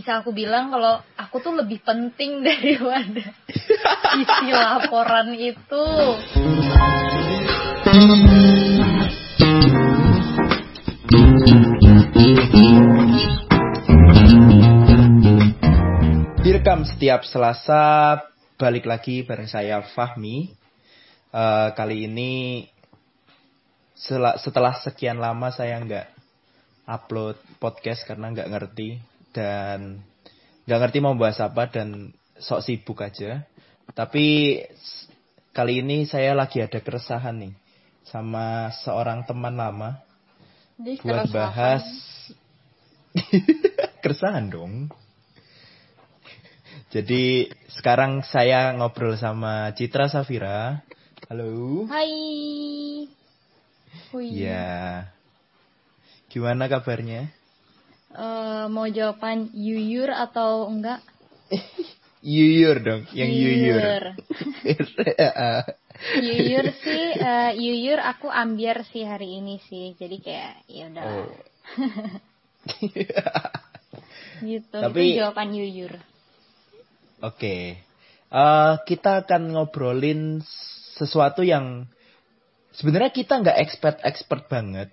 bisa aku bilang kalau aku tuh lebih penting daripada isi laporan itu. Direkam setiap Selasa, balik lagi bareng saya Fahmi. Uh, kali ini setelah sekian lama saya nggak upload podcast karena nggak ngerti dan nggak ngerti mau bahas apa dan sok sibuk aja. Tapi kali ini saya lagi ada keresahan nih sama seorang teman lama Di buat keresahan. bahas keresahan dong. Jadi sekarang saya ngobrol sama Citra Safira. Halo. Hai. Hui. Ya. Gimana kabarnya? Eh, mau jawaban yuyur atau enggak? Yuyur dong, yang yuyur. Yuyur sih, eh, yuyur aku ambiar sih hari ini sih. Jadi kayak ya udah. Oh. gitu. Tapi- Itu jawaban yuyur. Oke. Eh, kita akan ngobrolin sesuatu yang sebenarnya kita nggak expert-expert banget,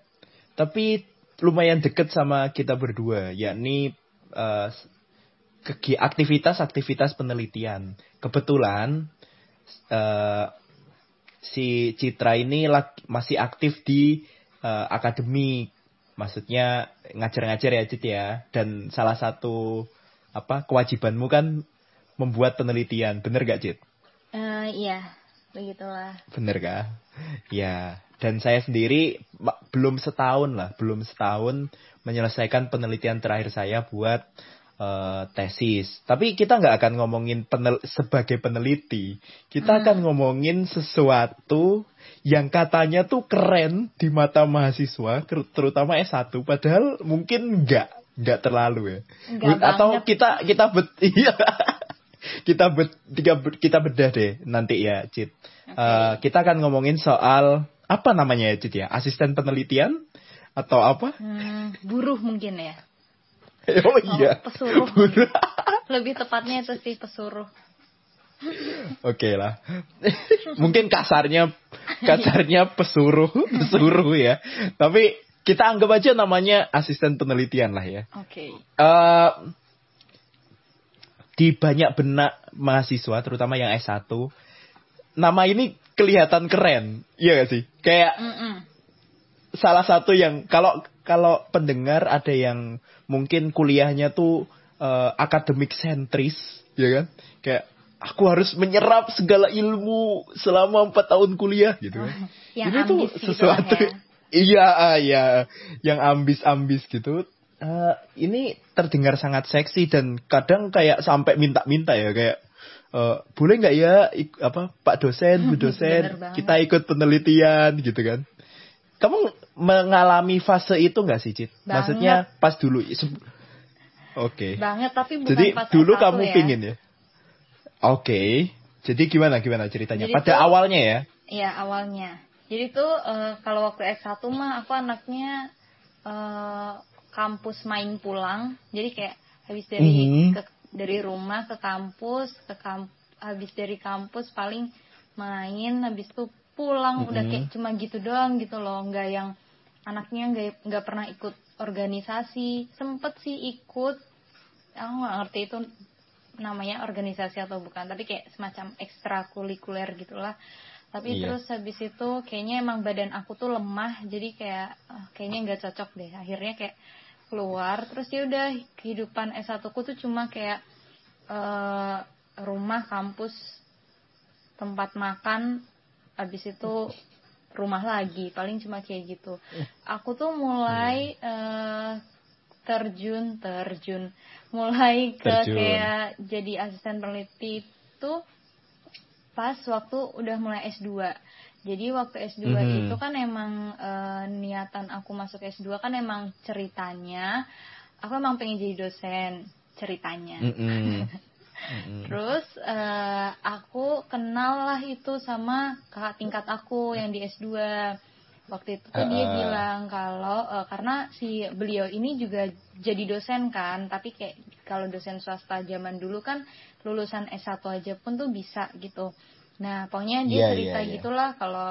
tapi lumayan deket sama kita berdua, yakni kegi- aktivitas-aktivitas penelitian. Kebetulan eh, si Citra ini masih aktif di eh, akademik, maksudnya ngajar-ngajar ya Cit ya, dan salah satu apa kewajibanmu kan membuat penelitian, bener gak Cit? Eh, iya, begitulah. Bener kah? Ya, dan saya sendiri belum setahun lah, belum setahun menyelesaikan penelitian terakhir saya buat eh, tesis. Tapi kita nggak akan ngomongin penel- sebagai peneliti, kita Hmm. akan ngomongin sesuatu yang katanya tuh keren di mata mahasiswa, ter- terutama S1, padahal mungkin nggak, nggak terlalu ya. Enggak Atau banget. kita kita bet iya. kita bet kita, kita bedah deh nanti ya, Cit. Eh, kita akan ngomongin soal apa namanya ya, Cit ya? Asisten penelitian atau apa? Hmm, buruh mungkin ya. Oh iya. pesuruh. Lebih tepatnya itu sih pesuruh. Oke lah. Mungkin kasarnya kasarnya pesuruh, pesuruh ya. Tapi kita anggap aja namanya asisten penelitian lah ya. Oke. Eh, di banyak benak mahasiswa, terutama yang S1, nama ini kelihatan keren, iya gak sih? Kayak Mm-mm. salah satu yang kalau kalau pendengar ada yang mungkin kuliahnya tuh eh, akademik sentris, ya kan? Kayak aku harus menyerap segala ilmu selama empat tahun kuliah gitu kan. Yang Ini tuh ambis gitu sesuatu lah ya. iya ah, iya yang ambis-ambis gitu. Eh, ini terdengar sangat seksi dan kadang kayak sampai minta-minta ya kayak eh, boleh nggak ya ik- apa Pak dosen Bu Bener dosen kita ikut penelitian gitu kan. Kamu mengalami fase itu nggak sih Cit? Banget. Maksudnya pas dulu Oke. Banget tapi bukan Jadi pas dulu S1 kamu ya. pingin ya? Oke. Jadi gimana gimana ceritanya? Jadi Pada tuh- awalnya ya? Iya awalnya. Jadi tuh eh, kalau waktu S1 mah aku anaknya eh, kampus main pulang. Jadi kayak habis dari Mhm. ke- dari rumah ke kampus, ke kamp habis dari kampus paling main habis itu pulang udah Mhm. kayak cuma gitu doang gitu loh, nggak yang anaknya nggak nggak pernah ikut organisasi. Sempet sih ikut aku nggak ngerti itu namanya organisasi atau bukan tapi kayak semacam ekstrakurikuler gitulah tapi Iya. terus habis itu kayaknya emang badan aku tuh lemah jadi kayak ah, kayaknya nggak cocok deh akhirnya kayak keluar terus ya udah kehidupan S1 ku tuh cuma kayak eh, rumah kampus tempat makan habis itu rumah lagi paling cuma kayak gitu. Aku tuh mulai eh, terjun terjun. Mulai ke Terjun. kayak jadi asisten peneliti itu pas waktu udah mulai S2 jadi waktu S2 Mhm. itu kan emang eh, niatan aku masuk S2 kan emang ceritanya aku emang pengen jadi dosen ceritanya Mm-mm. Mm-mm. Terus eh, aku kenal lah itu sama kakak tingkat aku yang di S2. Waktu itu tuh dia Ah. bilang kalau eh, karena si beliau ini juga jadi dosen kan, tapi kayak kalau dosen swasta zaman dulu kan lulusan S1 aja pun tuh bisa gitu. Nah, pokoknya dia Iya, cerita iya. gitulah kalau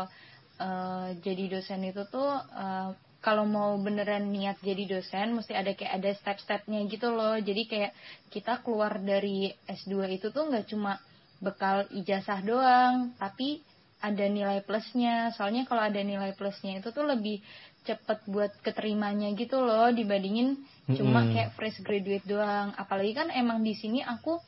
eh, jadi dosen itu tuh eh, kalau mau beneran niat jadi dosen mesti ada kayak ada step-stepnya gitu loh. Jadi kayak kita keluar dari S2 itu tuh nggak cuma bekal ijazah doang, tapi ada nilai plusnya. Soalnya kalau ada nilai plusnya itu tuh lebih cepet buat keterimanya gitu loh dibandingin cuma kayak fresh graduate doang. Apalagi kan emang di sini aku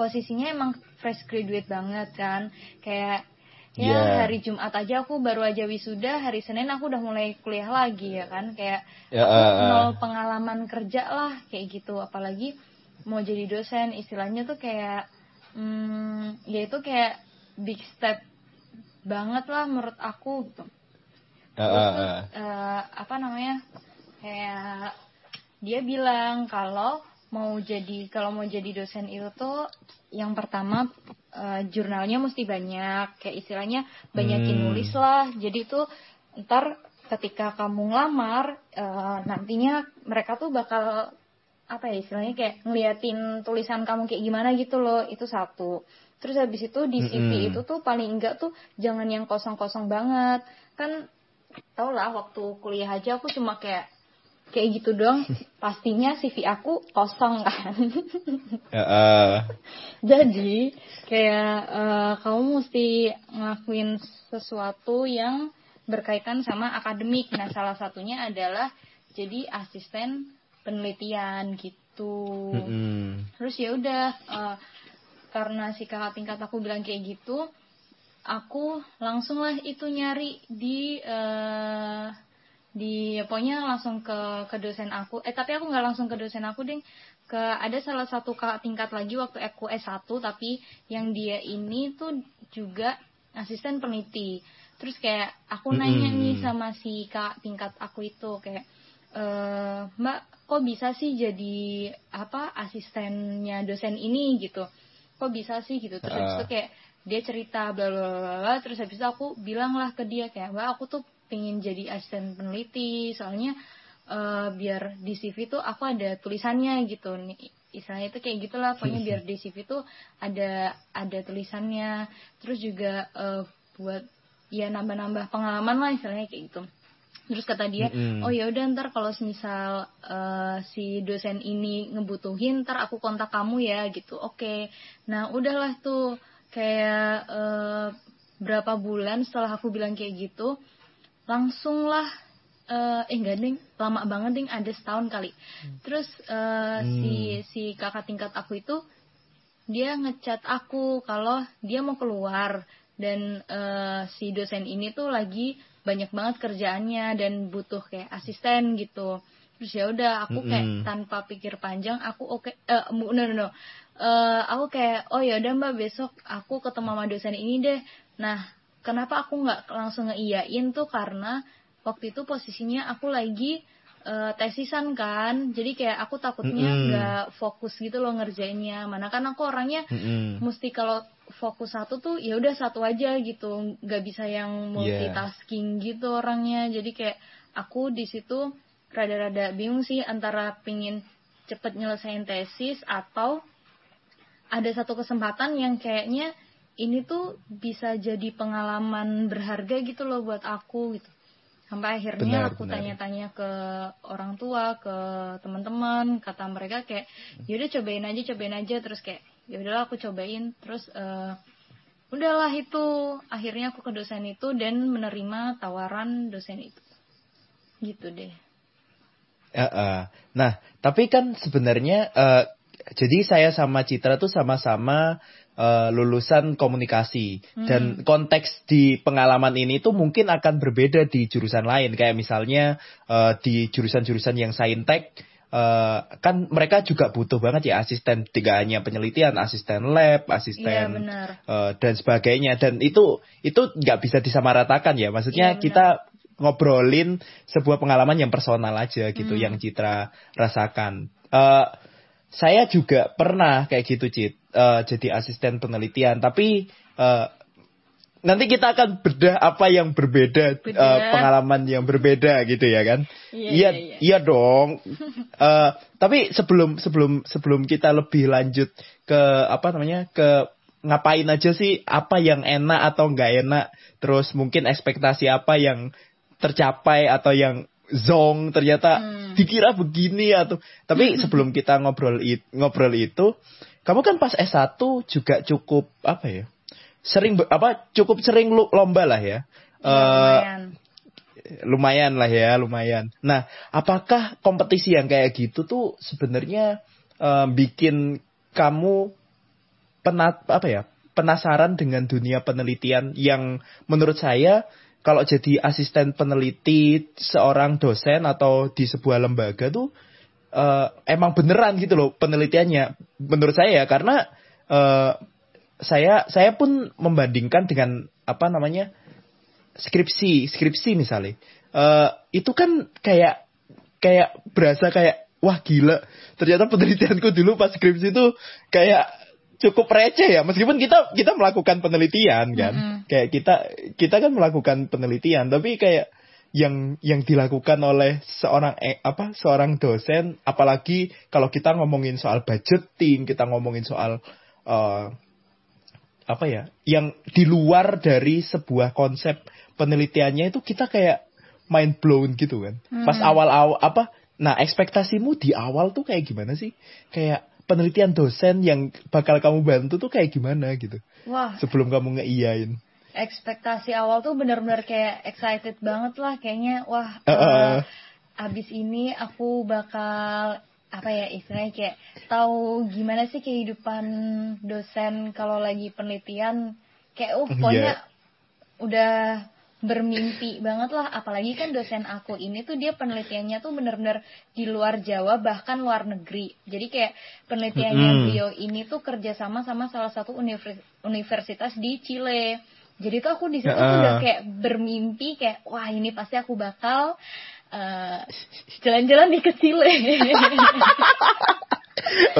posisinya emang fresh graduate banget kan. Kayak ya Yeah. hari Jumat aja aku baru aja wisuda, hari Senin aku udah mulai kuliah lagi ya kan. Kayak Ya, aku eh, eh. nol pengalaman kerja lah kayak gitu. Apalagi mau jadi dosen istilahnya tuh kayak hmm, ya itu kayak big step banget lah menurut aku gitu. Eh, Terus eh, tuh, eh, apa namanya kayak dia bilang kalau mau jadi kalau mau jadi dosen itu tuh yang pertama eh, jurnalnya mesti banyak. Kayak istilahnya banyakin Hmm. nulis lah. Jadi tuh ntar ketika kamu ngelamar eh, nantinya mereka tuh bakal apa ya istilahnya kayak ngeliatin tulisan kamu kayak gimana gitu loh. Itu satu. Terus habis itu di CV Mm-mm. itu tuh paling enggak tuh jangan yang kosong-kosong banget. Kan tau lah waktu kuliah aja aku cuma kayak kayak gitu doang pastinya CV aku kosong kan Eh, eh. jadi kayak eh, kamu mesti ngelakuin sesuatu yang berkaitan sama akademik nah salah satunya adalah jadi asisten penelitian gitu Mm-mm. terus ya udah eh, karena si kakak tingkat aku bilang kayak gitu aku langsung lah itu nyari di eh di pokoknya langsung ke ke dosen aku. Eh tapi aku nggak langsung ke dosen aku ding. Ke ada salah satu kakak tingkat lagi waktu aku S1 tapi yang dia ini tuh juga asisten peneliti. Terus kayak aku nanya nih sama si kakak tingkat aku itu kayak eh mbak kok bisa sih jadi apa asistennya dosen ini? Gitu. Kok bisa sih? Gitu. Terus habis itu kayak dia cerita bla bla bla bla. Terus habis itu aku bilang lah ke dia kayak mbak aku tuh pengen jadi asisten peneliti. Soalnya eh, biar di CV tuh aku ada tulisannya gitu. Nih istilahnya itu kayak gitulah. Pokoknya biar di CV tuh ada ada tulisannya. Terus juga eh, buat ya nambah-nambah pengalaman lah istilahnya kayak gitu. Terus kata dia Mm-mm. oh ya udah ntar kalau misal eh, si dosen ini ngebutuhin ntar aku kontak kamu ya gitu. Oke. Nah udahlah tuh kayak eh, berapa bulan setelah aku bilang kayak gitu langsung lah eh eh, enggak ding lama banget ding ada setahun kali. Terus eh, si si kakak tingkat aku itu dia ngechat aku kalau dia mau keluar. Dan eh, si dosen ini tuh lagi banyak banget kerjaannya dan butuh kayak asisten gitu. Terus ya udah aku kayak Mm-mm. tanpa pikir panjang aku oke eh no no no. Eh, aku kayak oh ya udah mbak besok aku ketemu sama dosen ini deh. Nah kenapa aku nggak langsung ngeiyain tuh? Karena waktu itu posisinya aku lagi eh, tesisan kan. Jadi kayak aku takutnya nggak fokus gitu loh ngerjainnya. Mana kan aku orangnya Mm-mm. mesti kalau fokus satu tuh ya udah satu aja gitu. Nggak bisa yang multitasking gitu orangnya. Jadi kayak aku di situ rada-rada bingung sih antara pingin cepet nyelesain tesis atau ada satu kesempatan yang kayaknya ini tuh bisa jadi pengalaman berharga gitu loh buat aku gitu. Sampai akhirnya Benar, aku tanya-tanya ke orang tua ke teman-teman kata mereka kayak yaudah cobain aja cobain aja. Terus kayak ya udahlah aku cobain. Terus eh, udahlah itu. Akhirnya aku ke dosen itu dan menerima tawaran dosen itu. Gitu deh. Eh, eh. Nah, tapi kan sebenarnya eh, jadi saya sama Citra tuh sama-sama eh, lulusan komunikasi. Hmm. dan konteks di pengalaman ini tuh mungkin akan berbeda di jurusan lain. Kayak misalnya eh, di jurusan-jurusan yang saintek eh, kan mereka juga butuh banget ya asisten. Tidak hanya penelitian, asisten lab, asisten benar. eh, dan sebagainya. Dan itu itu nggak bisa disamaratakan ya. Maksudnya benar. kita ngobrolin sebuah pengalaman yang personal aja gitu Hmm. yang Citra rasakan. Eh, saya juga pernah kayak gitu Cit Eh, jadi asisten penelitian tapi eh, nanti kita akan bedah apa yang berbeda Bedah. uh, pengalaman yang berbeda gitu ya kan Iya, iya iya, iya. iya dong Eh, tapi sebelum sebelum sebelum kita lebih lanjut ke apa namanya ke ngapain aja sih apa yang enak atau nggak enak terus mungkin ekspektasi apa yang tercapai atau yang zong ternyata Hmm. dikira begini atau tapi sebelum kita ngobrol it- ngobrol itu kamu kan pas S1 juga cukup apa ya sering apa cukup sering lomba lah ya Ya, lumayan. lumayan lah ya, lumayan. Nah, apakah kompetisi yang kayak gitu tuh sebenarnya eh, bikin kamu penat apa ya penasaran dengan dunia penelitian yang menurut saya kalau jadi asisten peneliti seorang dosen atau di sebuah lembaga tuh eh, emang beneran gitu loh penelitiannya. Menurut saya ya karena eh, saya saya pun membandingkan dengan apa namanya skripsi skripsi misalnya. Eh, itu kan kayak kayak berasa kayak wah gila ternyata penelitianku dulu pas skripsi itu kayak cukup receh ya. Meskipun kita kita melakukan penelitian kan. Mm-mm. kayak kita kita kan melakukan penelitian tapi kayak yang yang dilakukan oleh seorang eh, apa seorang dosen. Apalagi kalau kita ngomongin soal budgeting kita ngomongin soal eh, apa ya yang di luar dari sebuah konsep penelitiannya itu kita kayak mind blown gitu kan. Pas Hmm. awal-awal apa nah ekspektasimu di awal tuh kayak gimana sih? Kayak penelitian dosen yang bakal kamu bantu tuh kayak gimana gitu? Wah, sebelum kamu ngeiyain ekspektasi awal tuh bener-bener kayak excited banget lah kayaknya wah eh. eh, abis ini aku bakal apa ya istilahnya kayak tahu gimana sih kehidupan dosen kalau lagi penelitian kayak uh pokoknya Iya. udah bermimpi banget lah apalagi kan dosen aku ini tuh dia penelitiannya tuh bener-bener di luar Jawa bahkan luar negeri jadi kayak penelitiannya Mm-mm. beliau ini tuh kerjasama sama salah satu univers- universitas di Chile jadi tuh aku di situ tuh Heeh. udah kayak bermimpi kayak wah ini pasti aku bakal eh, jalan-jalan di ke Chile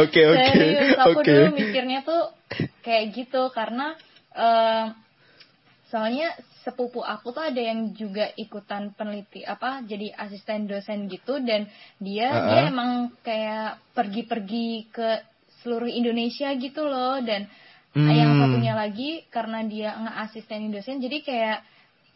oke oke aku oke dulu mikirnya tuh kayak gitu karena eh, soalnya sepupu aku tuh ada yang juga ikutan peneliti apa jadi asisten dosen gitu dan dia Uh-uh. dia emang kayak pergi-pergi ke seluruh Indonesia gitu loh dan Hmm. yang satunya lagi karena dia nge-asistenin dosen jadi kayak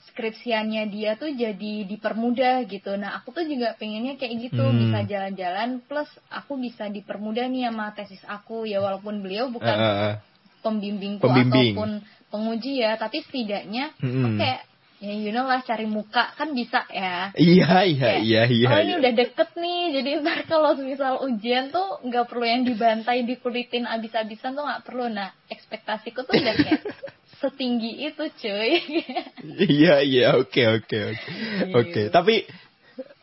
skripsiannya dia tuh jadi dipermudah gitu. Nah, aku tuh juga pengennya kayak gitu, Hmm. bisa jalan-jalan plus aku bisa dipermudah nih sama tesis aku ya walaupun beliau bukan eh. pembimbingku Pembimbing. ataupun penguji ya, tapi setidaknya Mm-mm. kayak ya you know lah cari muka kan bisa ya. iya iya iya iya oh ini iya. udah deket nih, jadi ntar kalau misal ujian tuh nggak perlu yang dibantai, dikulitin abis-abisan tuh nggak perlu. Nah, ekspektasiku tuh udah kayak setinggi itu cuy. Iya iya oke oke oke oke Gitu. tapi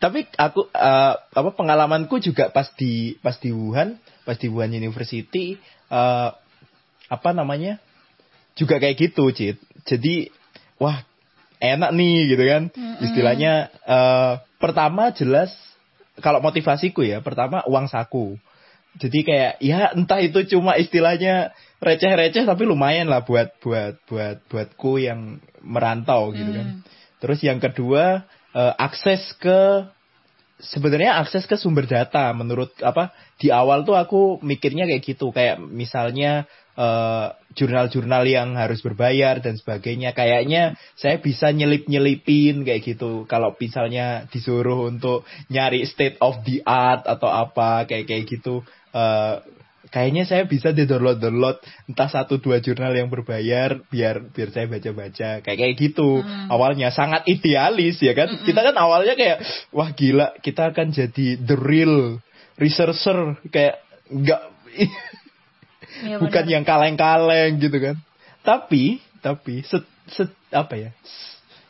tapi aku eh, apa pengalamanku juga pas di pas di Wuhan pas di Wuhan University eh, apa namanya juga kayak gitu cit jadi wah enak nih gitu kan Mm-mm. istilahnya eh, pertama jelas kalau motivasiku ya pertama uang saku jadi kayak ya entah itu cuma istilahnya receh-receh tapi lumayan lah buat buat buat buatku yang merantau gitu kan. Hmm. Terus yang kedua eh, akses ke sebenarnya akses ke sumber data menurut apa di awal tuh aku mikirnya kayak gitu. Kayak misalnya eh, jurnal-jurnal yang harus berbayar dan sebagainya. Kayaknya saya bisa nyelip-nyelipin kayak gitu. Kalau misalnya disuruh untuk nyari state of the art atau apa kayak kayak gitu. Eh, kayaknya saya bisa di download download entah satu dua jurnal yang berbayar biar biar saya baca baca kayak kayak gitu. Hmm. awalnya sangat idealis ya kan? Kita kan awalnya kayak wah gila kita akan jadi the real researcher. Kayak nggak Ya, bukan yang kaleng-kaleng gitu kan. Tapi tapi set, set- apa ya?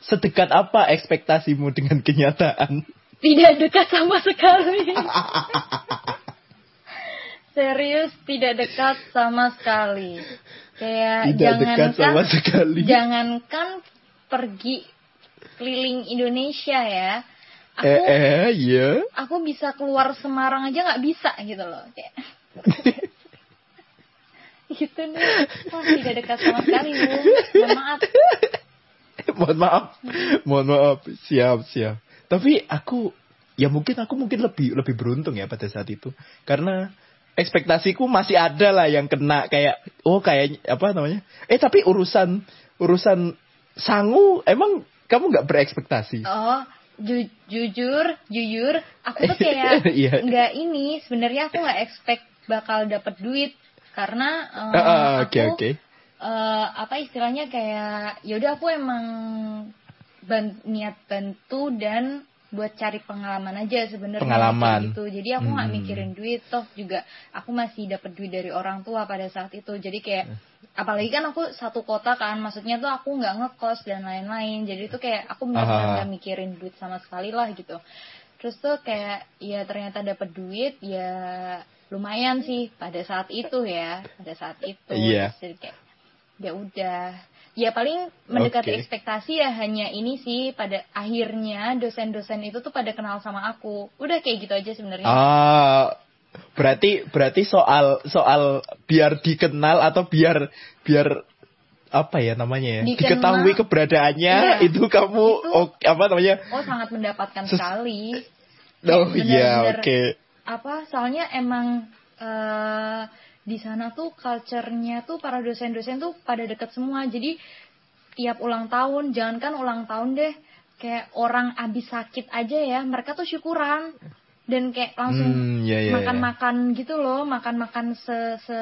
Sedekat apa ekspektasimu dengan kenyataan? Tidak dekat sama sekali. Serius tidak dekat sama sekali. Kayak tidak dekat jangankan sama sekali jangankan pergi keliling Indonesia ya. Aku eh eh iya aku bisa keluar Semarang aja nggak bisa gitu loh. Kayak gitu nih. Wah, tidak dekat sama sekali, Bu. Mohon maaf. mohon maaf. Mohon maaf. Siap, siap. Tapi aku ya mungkin aku mungkin lebih lebih beruntung ya pada saat itu. Karena ekspektasiku masih ada lah yang kena kayak oh kayak apa namanya? Eh tapi urusan urusan sangu emang kamu nggak berekspektasi? Oh, ju jujur, jujur, aku tuh kayak Iya. nggak ini. Sebenarnya aku nggak expect bakal dapet duit karena eh, Ah, ah, aku Oke oke. eh, apa istilahnya kayak yaudah aku emang ban- niat bantu dan buat cari pengalaman aja sebenarnya Pengalaman. gitu. Jadi aku nggak Hmm. mikirin duit toh juga aku masih dapat duit dari orang tua pada saat itu. Jadi kayak apalagi kan aku satu kota kan maksudnya tuh aku nggak ngekos dan lain-lain. Jadi itu kayak aku benar-benar nggak mikirin duit sama sekali lah gitu. Terus tuh kayak ya ternyata dapat duit ya lumayan sih pada saat itu ya pada saat itu. Iya. Terus jadi kayak ya udah ya paling mendekati Oke. ekspektasi ya hanya ini sih pada akhirnya dosen-dosen itu tuh pada kenal sama aku udah kayak gitu aja sebenarnya Ah, berarti berarti soal soal biar dikenal atau biar biar apa ya namanya ya Dikenal. diketahui keberadaannya Iya. itu kamu Itu- oh, apa namanya oh sangat mendapatkan Ses- sekali oh iya oke apa soalnya emang eh di sana tuh culture-nya tuh para dosen-dosen tuh pada deket semua jadi tiap ulang tahun jangankan ulang tahun deh kayak orang abis sakit aja ya mereka tuh syukuran dan kayak langsung Hmm, ya, ya, ya. makan-makan gitu loh makan-makan se se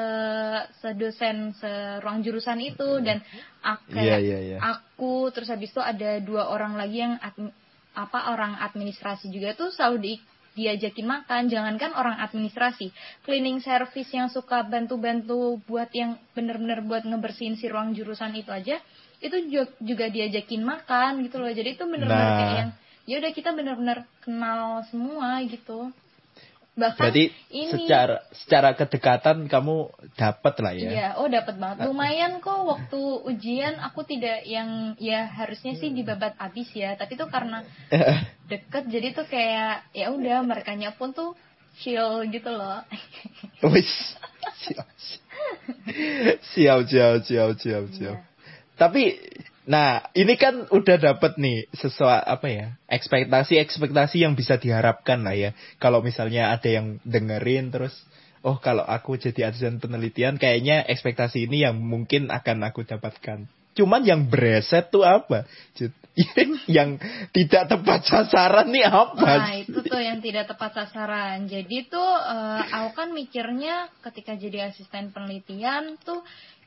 sedosen seruang jurusan itu dan aku Iya, iya, iya. aku terus habis itu ada dua orang lagi yang admi- apa orang administrasi juga tuh selalu di- diajakin makan. Jangankan orang administrasi. Cleaning service yang suka bantu-bantu buat yang bener-bener buat ngebersihin si ruang jurusan itu aja itu ju- juga diajakin makan gitu loh. Jadi itu bener-bener Nah. kayak yang ya udah kita bener-bener kenal semua gitu bahkan berarti ini secara secara kedekatan kamu dapat lah ya Iya, oh dapat banget. Lumayan kok waktu ujian aku tidak yang ya harusnya sih dibabat abis ya, tapi tuh karena deket jadi tuh kayak ya udah merekanya pun tuh chill gitu loh. Wis. siap siap siap siap siap siap Iya. Tapi nah, ini kan udah dapat nih sesuatu apa ya? Ekspektasi-ekspektasi yang bisa diharapkan lah ya. Kalau misalnya ada yang dengerin terus oh kalau aku jadi asisten penelitian kayaknya ekspektasi ini yang mungkin akan aku dapatkan. Cuman yang bereset tuh apa? Yang tidak tepat sasaran nih apa? Nah, itu tuh yang tidak tepat sasaran. Jadi tuh eh, aku kan mikirnya ketika jadi asisten penelitian tuh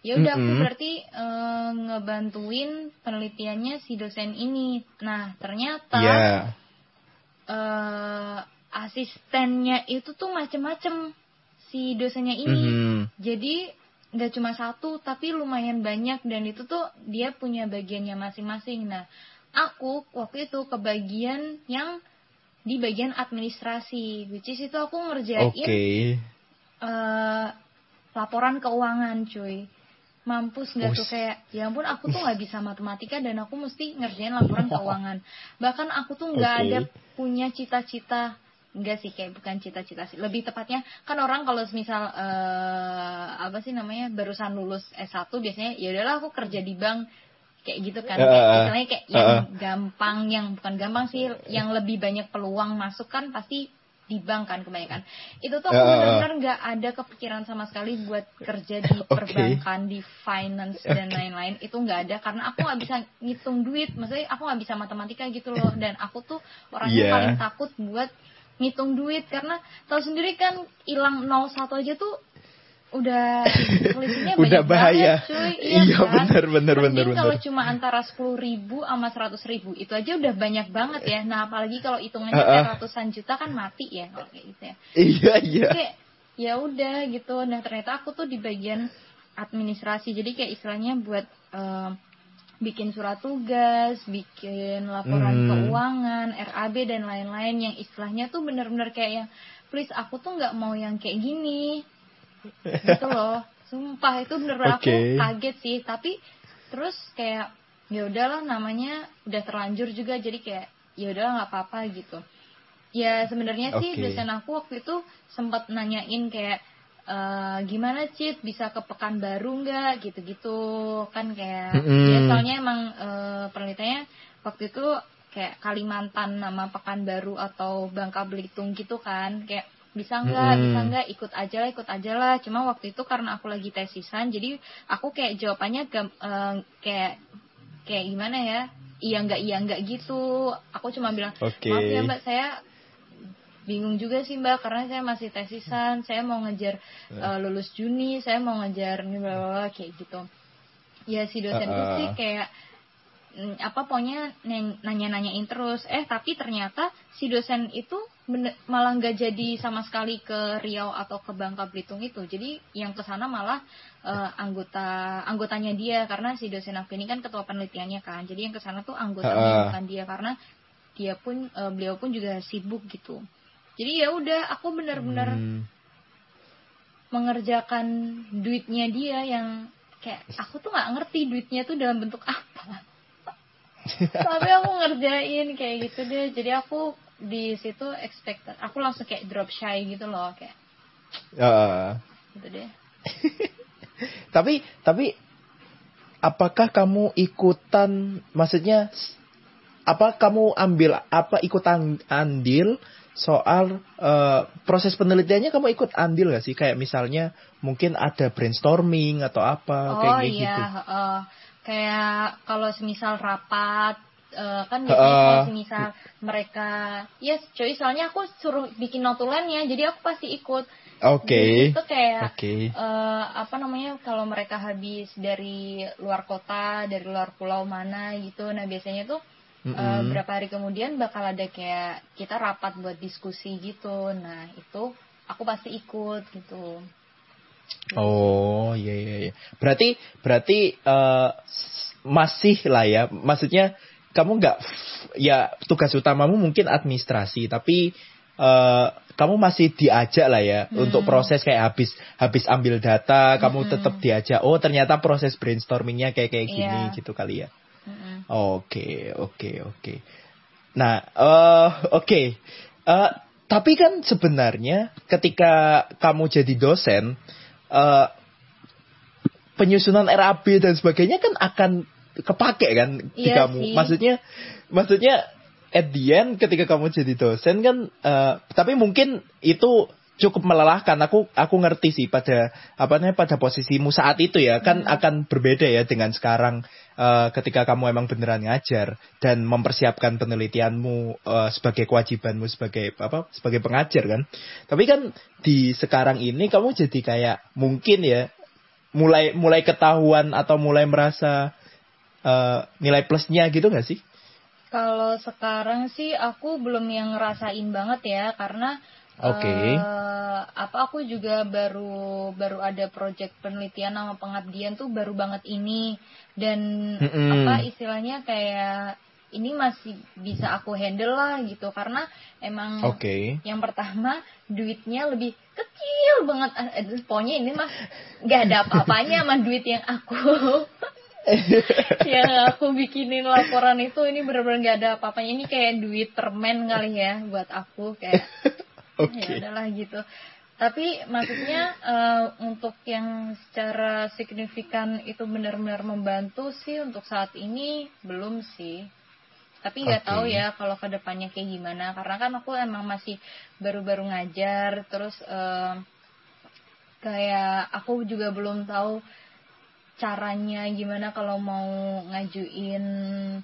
ya udah aku Mm-mm. berarti eh, ngebantuin penelitiannya si dosen ini. Nah, ternyata Ya. eh asistennya itu tuh macem-macem si dosennya ini. Mhm. Jadi nggak cuma satu tapi lumayan banyak dan itu tuh dia punya bagiannya masing-masing. Nah, aku waktu itu kebagian yang di bagian administrasi, which is itu aku ngerjain Oke. eh, laporan keuangan, cuy. Mampus nggak tuh kayak, ya ampun aku tuh nggak bisa matematika dan aku mesti ngerjain laporan keuangan. Bahkan aku tuh nggak Oke. ada punya cita-cita, enggak sih kayak bukan cita-cita sih. Lebih tepatnya kan orang kalau misal eh, apa sih namanya barusan lulus S1 biasanya ya udahlah aku kerja di bank kayak gitu kan. Eh, Kayak, misalnya kayak yang eh, eh. gampang, yang bukan gampang sih, yang lebih banyak peluang masuk kan pasti di bank kan kebanyakan. Itu tuh aku Eh, eh, eh. benar-benar nggak ada kepikiran sama sekali buat kerja di Oke. perbankan, di finance dan lain-lain. Itu nggak ada karena aku nggak bisa ngitung duit. Maksudnya aku nggak bisa matematika gitu loh. Dan aku tuh orangnya Iya. paling takut buat ngitung duit karena tahu sendiri kan hilang 01 aja tuh udah selisihnya Udah bahaya. banget, cuy. Iya, kan? bener, bener, Mending bener, kalau cuma antara 10 ribu sama 100 ribu itu aja udah banyak banget ya. Nah apalagi kalau hitungannya eh. kayak ratusan juta kan mati ya kalau kayak gitu ya Iya iya. kayak ya udah gitu nah ternyata aku tuh di bagian administrasi jadi kayak istilahnya buat eh, bikin surat tugas bikin laporan Hmm. keuangan RAB dan lain-lain yang istilahnya tuh bener-bener kayak yang please aku tuh nggak mau yang kayak gini gitu loh. Sumpah itu bener-bener aku Oke. kaget sih. Tapi terus kayak ya udahlah namanya udah terlanjur juga jadi kayak ya udahlah nggak apa-apa gitu. Ya sebenarnya sih Oke. dosen aku waktu itu sempat nanyain kayak eh, gimana Cit bisa ke Pekanbaru nggak? Gitu-gitu. Kan kayak Mm-mm. dia soalnya emang eh, penelitiannya waktu itu kayak Kalimantan nama Pekanbaru atau Bangka Belitung gitu kan. Kayak bisa nggak Mm-mm. bisa nggak ikut aja lah ikut aja lah cuma waktu itu karena aku lagi tesisan jadi aku kayak jawabannya gam- eh, kayak kayak gimana ya iya nggak iya nggak gitu aku cuma bilang Oke. maaf ya mbak saya bingung juga sih mbak karena saya masih tesisan saya mau ngejar eh, lulus Juni saya mau ngejar ini bla kayak gitu ya si dosen itu Uh-uh. sih kayak apa pokoknya nanya nanyain terus. Eh tapi ternyata si dosen itu bener- malah nggak jadi sama sekali ke Riau atau ke Bangka Belitung itu. Jadi yang ke sana malah eh, anggota anggotanya dia. Karena si dosen aku ini kan ketua penelitiannya kan. Jadi yang ke sana tuh anggotanya Uh-uh. bukan dia. Karena dia pun eh, beliau pun juga sibuk gitu. Jadi ya udah aku benar-benar Hmm. mengerjakan duitnya dia yang kayak aku tuh nggak ngerti duitnya tuh dalam bentuk apa tapi aku ngerjain kayak gitu deh. Jadi aku di situ expected aku langsung kayak drop shy gitu loh kayak Ah. gitu deh. Tapi tapi apakah kamu ikutan maksudnya apa kamu ambil apa ikutan andil soal eh, proses penelitiannya? Kamu ikut andil gak sih? Kayak misalnya mungkin ada brainstorming atau apa kayak oh gitu iya heeh. Kayak kalau semisal rapat eh, kan biasanya kalau semisal mereka ya cuy soalnya aku suruh bikin notulennya jadi aku pasti ikut. Oke. Jadi itu kayak oke. eh, apa namanya kalau mereka habis dari luar kota dari luar pulau mana gitu nah biasanya tuh eh, Mm-mm. berapa hari kemudian bakal ada kayak kita rapat buat diskusi gitu. Nah itu aku pasti ikut gitu Oh iya iya iya. Berarti berarti eh, s- masih lah ya. Maksudnya kamu nggak ya tugas utamamu mungkin administrasi, tapi eh, kamu masih diajak lah ya Hmm. untuk proses kayak habis habis ambil data, kamu Mm-mm. tetap diajak. Oh ternyata proses brainstormingnya kayak kayak gini Iya. gitu kali ya. Mm-mm. Oke, oke, oke. Nah, eh oke. Eh, tapi kan sebenarnya ketika kamu jadi dosen, eh penyusunan RAB dan sebagainya kan akan kepake kan di Iya kamu. sih. Maksudnya, maksudnya at the end ketika kamu jadi dosen kan, eh, tapi mungkin itu cukup melelahkan. Aku aku ngerti sih pada apa namanya pada posisimu saat itu ya kan akan berbeda ya dengan sekarang eh, ketika kamu emang beneran ngajar dan mempersiapkan penelitianmu eh, sebagai kewajibanmu sebagai apa sebagai pengajar kan. Tapi kan di sekarang ini kamu jadi kayak mungkin ya mulai mulai ketahuan atau mulai merasa eh, nilai plusnya gitu gak sih? Kalau sekarang sih aku belum yang ngerasain banget ya karena Oke. eh, apa aku juga baru baru ada project penelitian sama pengabdian tuh baru banget ini dan Mm-mm. apa istilahnya kayak ini masih bisa aku handle lah gitu karena emang Oke. yang pertama duitnya lebih kecil banget Eh, eh, pokoknya ini mah nggak ada apa-apanya sama duit yang aku yang aku bikinin laporan itu ini bener-bener nggak ada apa-apanya ini kayak duit permen kali ya buat aku kayak Oke. ya udahlah gitu tapi maksudnya eh, untuk yang secara signifikan itu benar-benar membantu sih untuk saat ini belum sih tapi nggak Oke. tahu ya kalau ke depannya kayak gimana karena kan aku emang masih baru-baru ngajar terus eh, kayak aku juga belum tahu caranya gimana kalau mau ngajuin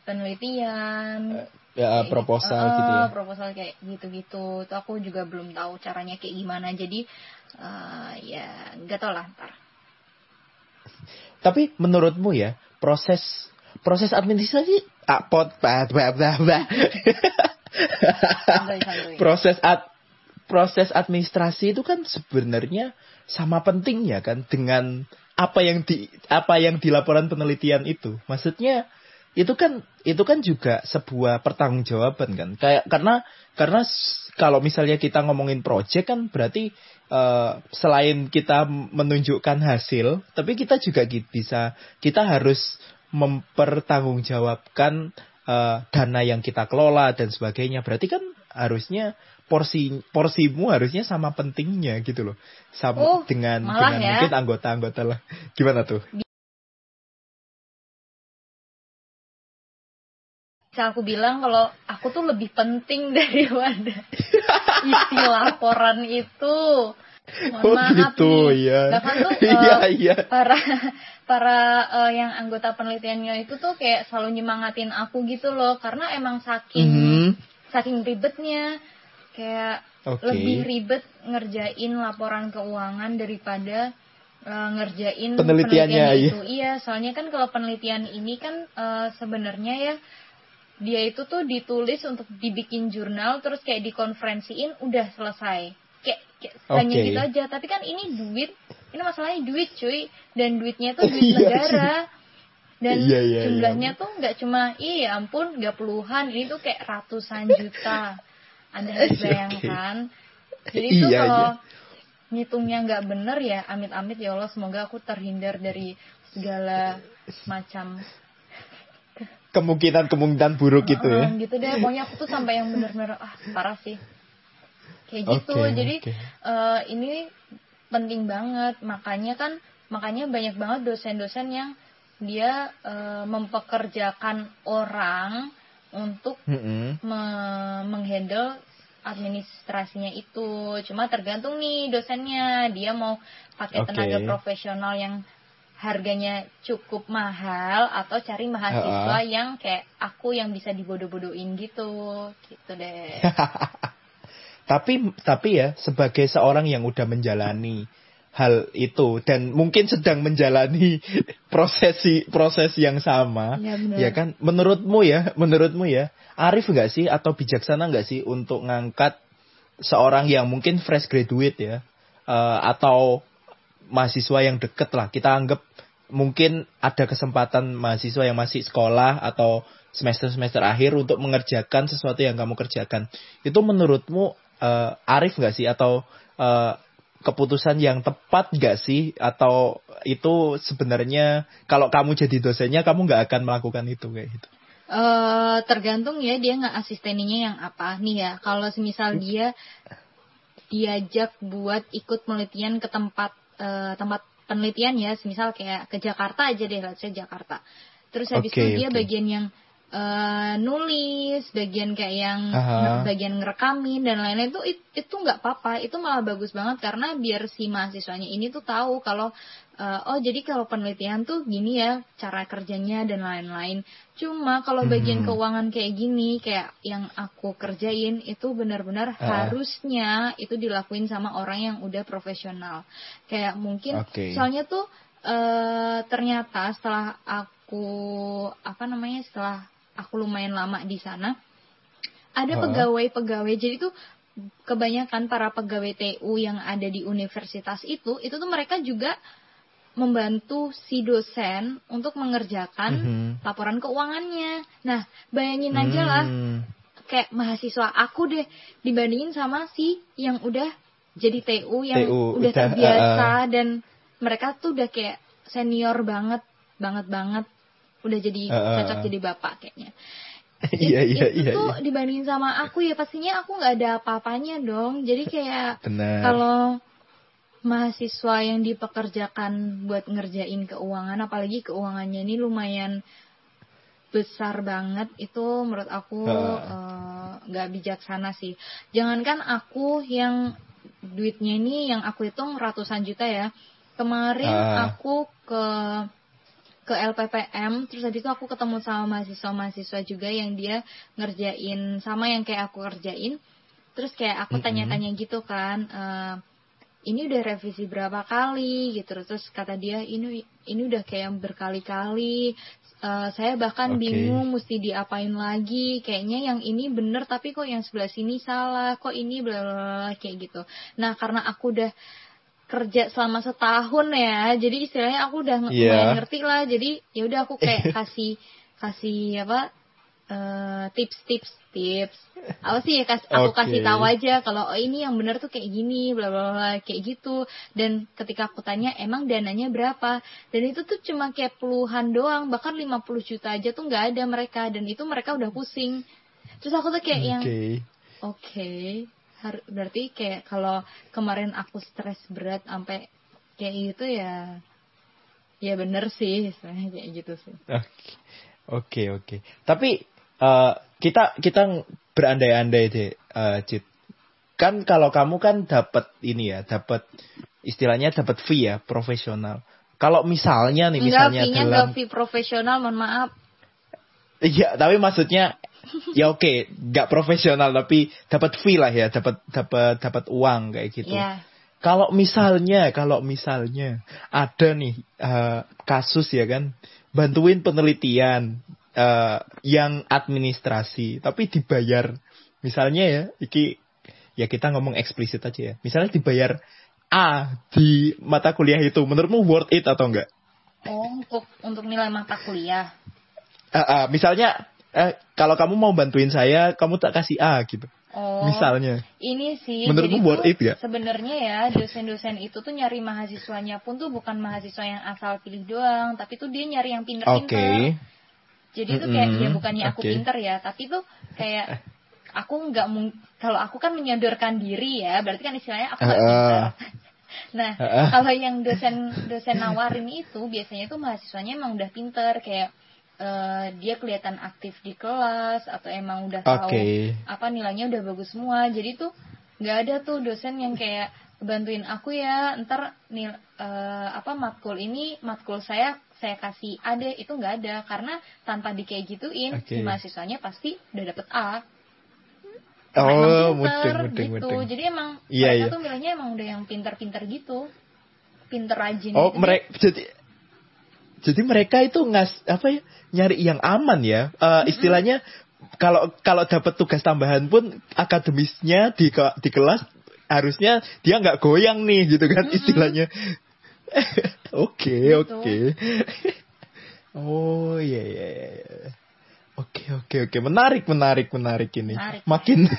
penelitian Ya, proposal gitu, gitu ya. proposal kayak gitu-gitu itu aku juga belum tahu caranya kayak gimana jadi eh, ya nggak tahu lah ntar Tapi menurutmu ya proses proses administrasi ah, pot, bah, bah, bah, bah. Santuy-santuy. proses ad, proses administrasi itu kan sebenarnya sama pentingnya kan dengan apa yang di apa yang di laporan penelitian itu. Maksudnya itu kan itu kan juga sebuah pertanggungjawaban kan. Kayak karena karena kalau misalnya kita ngomongin project kan berarti eh, selain kita menunjukkan hasil, tapi kita juga bisa kita harus mempertanggungjawabkan eh, dana yang kita kelola dan sebagainya. Berarti kan harusnya porsi porsimu harusnya sama pentingnya gitu loh sama Oh, dengan dengan ya. mungkin anggota-anggota lah gimana tuh Bisa aku bilang kalau aku tuh lebih penting daripada isi laporan itu. Mohon oh maaf gitu nih. ya Bahkan tuh iya eh, iya para para eh, yang anggota penelitiannya itu tuh kayak selalu nyemangatin aku gitu loh karena emang saking Mhm. saking ribetnya kayak Oke. lebih ribet ngerjain laporan keuangan daripada eh, ngerjain Penelitiannya, iya. itu. Iya, soalnya kan kalau penelitian ini kan eh, sebenarnya ya dia itu tuh ditulis untuk dibikin jurnal terus kayak dikonferensiin udah selesai. Kayak, kayak hanya Oke. gitu aja. Tapi kan ini duit, ini masalahnya duit cuy dan duitnya tuh duit Iya negara. Dan Iya, iya, jumlahnya tuh nggak cuma iya ampun nggak puluhan ini tuh kayak ratusan juta. Anda harus bayangkan. Jadi itu Iya, kalau iya. ngitungnya nggak bener ya amit-amit ya Allah semoga aku terhindar dari segala macam kemungkinan-kemungkinan buruk gitu ya gitu deh pokoknya aku tuh sampai yang bener-bener ah parah sih kayak gitu Oke, jadi oke. eh, ini penting banget makanya kan makanya banyak banget dosen-dosen yang dia eh, mempekerjakan orang untuk Mm-mm. me- menghandle administrasinya itu. Cuma tergantung nih dosennya, dia mau pakai Oke. tenaga profesional yang harganya cukup mahal atau cari mahasiswa yang kayak aku yang bisa dibodoh-bodohin gitu. Gitu deh. tapi tapi ya sebagai seorang yang udah menjalani hal itu dan mungkin sedang menjalani prosesi proses yang sama benar. ya kan menurutmu ya menurutmu ya arif nggak sih atau bijaksana nggak sih untuk ngangkat seorang yang mungkin fresh graduate ya eh, atau mahasiswa yang deket lah kita anggap mungkin ada kesempatan mahasiswa yang masih sekolah atau semester-semester akhir untuk mengerjakan sesuatu yang kamu kerjakan. Itu menurutmu eh, arif nggak sih? Atau eh, keputusan yang tepat nggak sih? Atau itu sebenarnya kalau kamu jadi dosennya kamu nggak akan melakukan itu kayak gitu? Eh, tergantung ya dia nggak asisteninya yang apa. Nih ya. Kalau semisal dia diajak buat ikut penelitian ke tempat eh, tempat penelitian ya, semisal kayak ke Jakarta aja deh, let's say Jakarta. Terus habis Oke, itu dia oke. bagian yang eh, nulis, bagian kayak yang Aha. bagian ngerekamin dan lain-lain itu it- itu nggak apa-apa, itu malah bagus banget karena biar si mahasiswanya ini tuh tahu kalau eh, oh jadi kalau penelitian tuh gini ya cara kerjanya dan lain-lain. Cuma kalau bagian Mhm. keuangan kayak gini, kayak yang aku kerjain itu benar-benar Ah. harusnya itu dilakuin sama orang yang udah profesional. Kayak mungkin Oke. soalnya tuh eh ternyata setelah aku apa namanya setelah aku lumayan lama di sana ada pegawai-pegawai jadi tuh kebanyakan para pegawai TU yang ada di universitas itu itu tuh mereka juga membantu si dosen untuk mengerjakan Mhm. laporan keuangannya. Nah, bayangin aja lah Hmm. kayak mahasiswa aku deh dibandingin sama si yang udah jadi TU yang TU, udah terbiasa dan mereka tuh udah kayak senior banget banget banget udah jadi Uh, uh, cocok uh. jadi bapak kayaknya. iya iya itu iya tuh iya. dibandingin sama aku ya pastinya aku nggak ada apa-apanya dong. Jadi kayak kalau mahasiswa yang dipekerjakan buat ngerjain keuangan apalagi keuangannya ini lumayan besar banget itu menurut aku eh, nggak bijaksana sih. Jangankan aku yang duitnya ini yang aku hitung ratusan juta ya. Kemarin Ah. aku ke ke LPPM terus habis itu aku ketemu sama mahasiswa-mahasiswa juga yang dia ngerjain sama yang kayak aku kerjain. Terus kayak aku tanya-tanya gitu kan eh, ini udah revisi berapa kali gitu. Terus kata dia ini ini udah kayak berkali-kali. Eh, saya bahkan Oke. bingung mesti diapain lagi. Kayaknya yang ini bener tapi kok yang sebelah sini salah. Kok ini bla kayak gitu. Nah karena aku udah kerja selama setahun ya jadi istilahnya aku udah nge- Iya. ngerti lah. Jadi ya udah aku kayak kasih kasih apa eh, tips-tips tips apa sih ya kas, aku Oke. kasih tahu aja kalau oh, ini yang bener tuh kayak gini bla bla bla kayak gitu. Dan ketika aku tanya emang dananya berapa? Dan itu tuh cuma kayak puluhan doang bahkan 50 juta aja tuh nggak ada mereka. Dan itu mereka udah pusing. Terus aku tuh kayak yang oke. Oke har- berarti kayak kalau kemarin aku stres berat sampai kayak gitu ya ya bener sih kayak gitu sih. Oke, oke, oke. Tapi eh, kita kita berandai-andai deh, eh, Cid. Kan kalau kamu kan dapat ini ya, dapat istilahnya dapat fee ya, profesional. Kalau misalnya nih, enggak misalnya fee-nya dalam, enggak fee profesional mohon maaf iya, tapi maksudnya ya oke, nggak profesional tapi dapat fee lah ya, dapat dapat dapat uang kayak gitu. ya Kalau misalnya, kalau misalnya ada nih eh, kasus ya kan, bantuin penelitian eh, yang administrasi, tapi dibayar, misalnya ya, iki ya kita ngomong eksplisit aja ya, misalnya dibayar A di mata kuliah itu, menurutmu worth it atau enggak? oh untuk untuk nilai mata kuliah Eh, eh, misalnya eh, kalau kamu mau bantuin saya, kamu tak kasih A gitu, oh misalnya. Ini sih, Menurutmu worth it gak? sebenarnya ya dosen-dosen itu tuh nyari mahasiswanya pun tuh bukan mahasiswa yang asal pilih doang, tapi tuh dia nyari yang Oke. pinter-pinter. Jadi tuh kayak Mm-mm, ya bukannya aku oke. pinter ya, tapi tuh kayak aku nggak kalau aku kan menyodorkan diri ya, berarti kan istilahnya aku nggak Uh-uh. pinter. Nah, Uh-uh. kalau yang dosen dosen nawarin itu biasanya tuh mahasiswanya emang udah pinter kayak eh, dia kelihatan aktif di kelas atau emang udah tahu Oke. apa nilainya udah bagus semua jadi tuh nggak ada tuh dosen yang kayak bantuin aku ya ntar nil eh, apa matkul ini matkul saya saya kasih A deh itu nggak ada karena tanpa di kayak gituin si mahasiswanya pasti udah dapet A Oh, mudeng, pinter mudeng, gitu mudeng. jadi emang Iya, mereka iya. tuh milihnya emang udah yang pinter-pinter gitu pinter rajin Oh, gitu. mereka jadi jadi mereka itu ngas apa ya nyari yang aman ya. Eh, istilahnya kalau kalau dapat tugas tambahan pun akademisnya di di kelas harusnya dia nggak goyang nih gitu kan istilahnya. Oke Gitu. oke. Oh iya iya iya. iya. Oke oke oke menarik menarik menarik ini. Menarik. Makin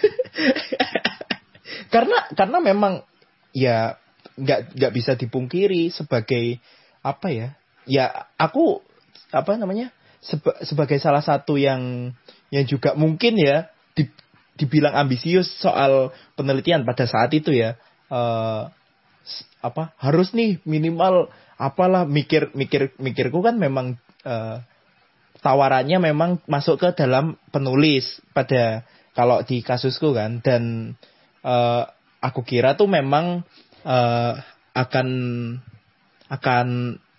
karena karena memang ya nggak nggak bisa dipungkiri sebagai apa ya ya aku apa namanya seba- sebagai salah satu yang yang juga mungkin ya di- dibilang ambisius soal penelitian pada saat itu ya s- apa harus nih minimal apalah mikir mikir mikirku kan memang eh, tawarannya memang masuk ke dalam penulis pada kalau di kasusku kan dan eh, aku kira tuh memang eh, akan akan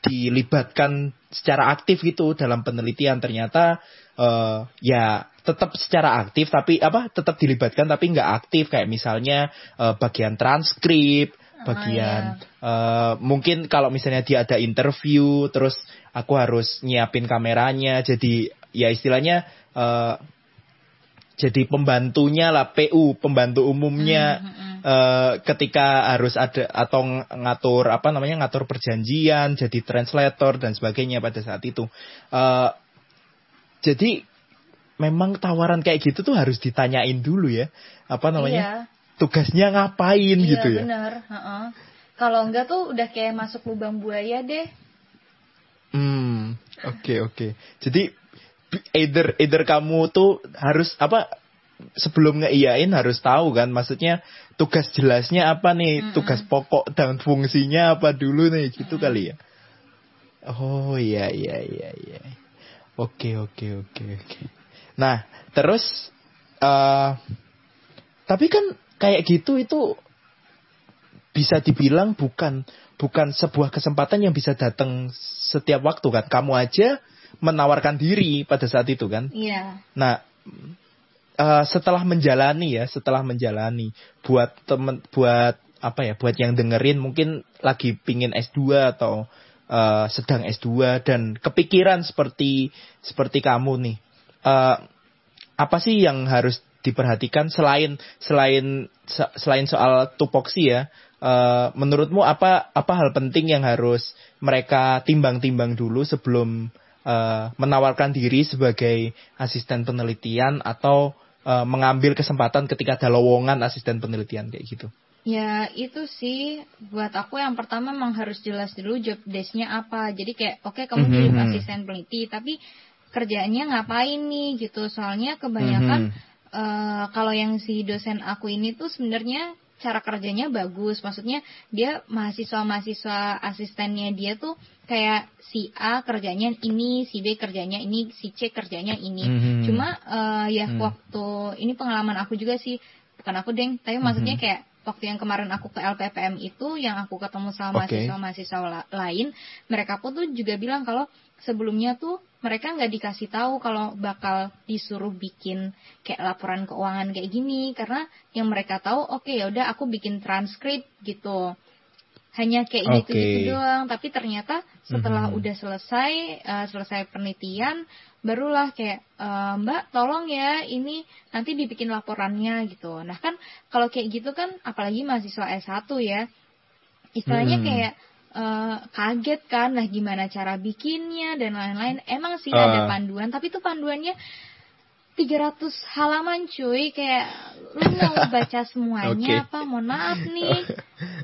dilibatkan secara aktif gitu dalam penelitian. Ternyata eh, ya tetap secara aktif tapi apa tetap dilibatkan tapi nggak aktif. Kayak misalnya eh, bagian transkrip Ah, bagian eh, mungkin kalau misalnya dia ada interview terus aku harus nyiapin kameranya jadi ya istilahnya eh, jadi pembantunya lah PU pembantu umumnya. Hmm, hmm, eh, ketika harus ada atau ng- ngatur apa namanya ngatur perjanjian jadi translator dan sebagainya pada saat itu Eh, jadi memang tawaran kayak gitu tuh harus ditanyain dulu ya apa namanya Iya. tugasnya ngapain Iya gitu ya bener. heeh. Kalau enggak tuh udah kayak masuk lubang buaya deh. Hmm, oke oke. Jadi b- either either kamu tuh harus apa sebelum ngeiyain harus tahu kan maksudnya tugas jelasnya apa nih, Mm-mm. tugas pokok dan fungsinya apa dulu nih gitu kali ya. Oh iya iya iya iya. Oke oke oke oke. Nah, terus eh tapi kan kayak gitu itu bisa dibilang bukan bukan sebuah kesempatan yang bisa datang setiap waktu kan. Kamu aja menawarkan diri pada saat itu kan. Iya. Nah, eh, setelah menjalani ya, setelah menjalani buat temen buat apa ya, buat yang dengerin mungkin lagi pingin S2 atau eh, sedang S2 dan kepikiran seperti seperti kamu nih. Eh, apa sih yang harus diperhatikan selain selain se- selain soal tupoksi ya? eh, menurutmu apa apa hal penting yang harus mereka timbang-timbang dulu sebelum eh, menawarkan diri sebagai asisten penelitian atau eh, mengambil kesempatan ketika ada lowongan asisten penelitian kayak gitu? Ya itu sih buat aku yang pertama memang harus jelas dulu job desk-nya apa. Jadi kayak oke kamu jadi Mhm. asisten peneliti tapi kerjaannya ngapain nih gitu. Soalnya kebanyakan Mhm. uh, kalau yang si dosen aku ini tuh sebenarnya cara kerjanya bagus. Maksudnya dia mahasiswa-mahasiswa asistennya dia tuh kayak si A kerjanya ini, si B kerjanya ini, si C kerjanya ini. Mm-hmm. Cuma uh, ya mm. waktu ini pengalaman aku juga sih, bukan aku deng, tapi maksudnya mm-hmm. kayak waktu yang kemarin aku ke LPPM itu yang aku ketemu sama okay. mahasiswa-mahasiswa lain, mereka pun tuh juga bilang kalau sebelumnya tuh mereka nggak dikasih tahu kalau bakal disuruh bikin kayak laporan keuangan kayak gini karena yang mereka tahu oke okay, ya udah aku bikin transkrip gitu hanya kayak okay. gitu gitu doang tapi ternyata setelah mm -hmm. udah selesai uh, selesai penelitian barulah kayak e, Mbak tolong ya ini nanti dibikin laporannya gitu nah kan kalau kayak gitu kan apalagi mahasiswa S1 ya istilahnya hmm. kayak uh, kaget kan lah gimana cara bikinnya dan lain-lain. Emang sih uh. ada panduan, tapi itu panduannya 300 halaman cuy. Kayak lu mau baca semuanya okay. apa? Mohon maaf nih.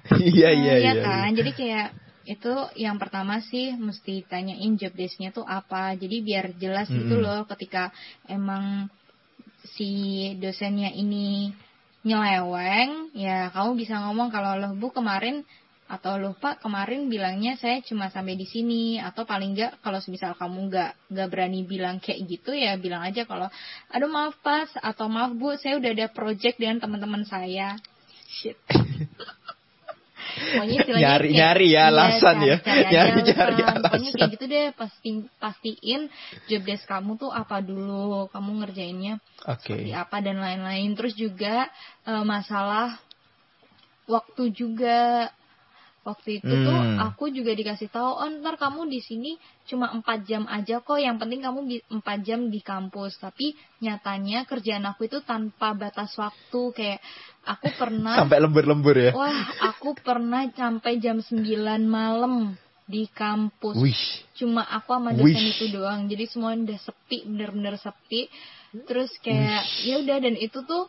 Iya iya nah, iya kan? Jadi kayak itu yang pertama sih mesti tanyain job desknya tuh apa. Jadi biar jelas mm -hmm. gitu loh ketika emang si dosennya ini nyeleweng ya kamu bisa ngomong kalau lo bu kemarin atau lupa kemarin bilangnya saya cuma sampai di sini atau paling enggak kalau misal kamu nggak nggak berani bilang kayak gitu ya bilang aja kalau aduh maaf pas atau maaf bu saya udah ada project dengan teman-teman saya shit Pokoknya nyari kayak, nyari ya iya, alasan ya, cari, cari nyari nyari alasan. Pokoknya kayak gitu deh pasti pastiin job desk kamu tuh apa dulu, kamu ngerjainnya okay. seperti apa dan lain-lain. Terus juga e, masalah waktu juga waktu itu hmm. tuh aku juga dikasih tahu oh ntar kamu di sini cuma empat jam aja kok. Yang penting kamu empat jam di kampus. Tapi nyatanya kerjaan aku itu tanpa batas waktu. Kayak aku pernah sampai lembur-lembur ya? Wah aku pernah sampai jam 9 malam di kampus. Wish. cuma aku sama dosen Wish. itu doang. Jadi semua udah sepi bener-bener sepi. Terus kayak ya udah dan itu tuh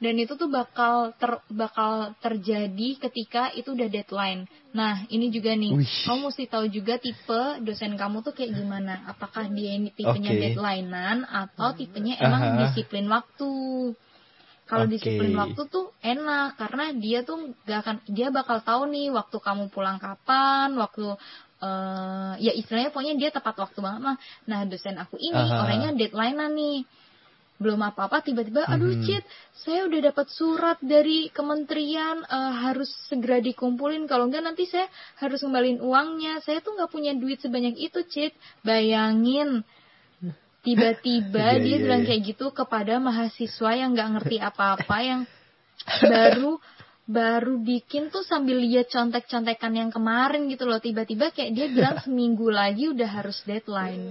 dan itu tuh bakal ter, bakal terjadi ketika itu udah deadline. Nah, ini juga nih, Uish. kamu mesti tahu juga tipe dosen kamu tuh kayak gimana. Apakah dia ini tipenya okay. deadlinean atau tipenya emang uh -huh. disiplin waktu. Kalau okay. disiplin waktu tuh enak karena dia tuh gak akan dia bakal tahu nih waktu kamu pulang kapan, waktu uh, ya istilahnya pokoknya dia tepat waktu banget mah. Nah, dosen aku ini uh -huh. orangnya deadlinean nih belum apa-apa tiba-tiba aduh mm -hmm. Cit saya udah dapat surat dari kementerian uh, harus segera dikumpulin. Kalau enggak nanti saya harus kembaliin uangnya. Saya tuh nggak punya duit sebanyak itu Cit bayangin. Tiba-tiba yeah, dia yeah, bilang yeah. kayak gitu kepada mahasiswa yang nggak ngerti apa-apa yang baru baru bikin tuh sambil lihat contek-contekan yang kemarin gitu loh. Tiba-tiba kayak dia bilang seminggu lagi udah harus deadline.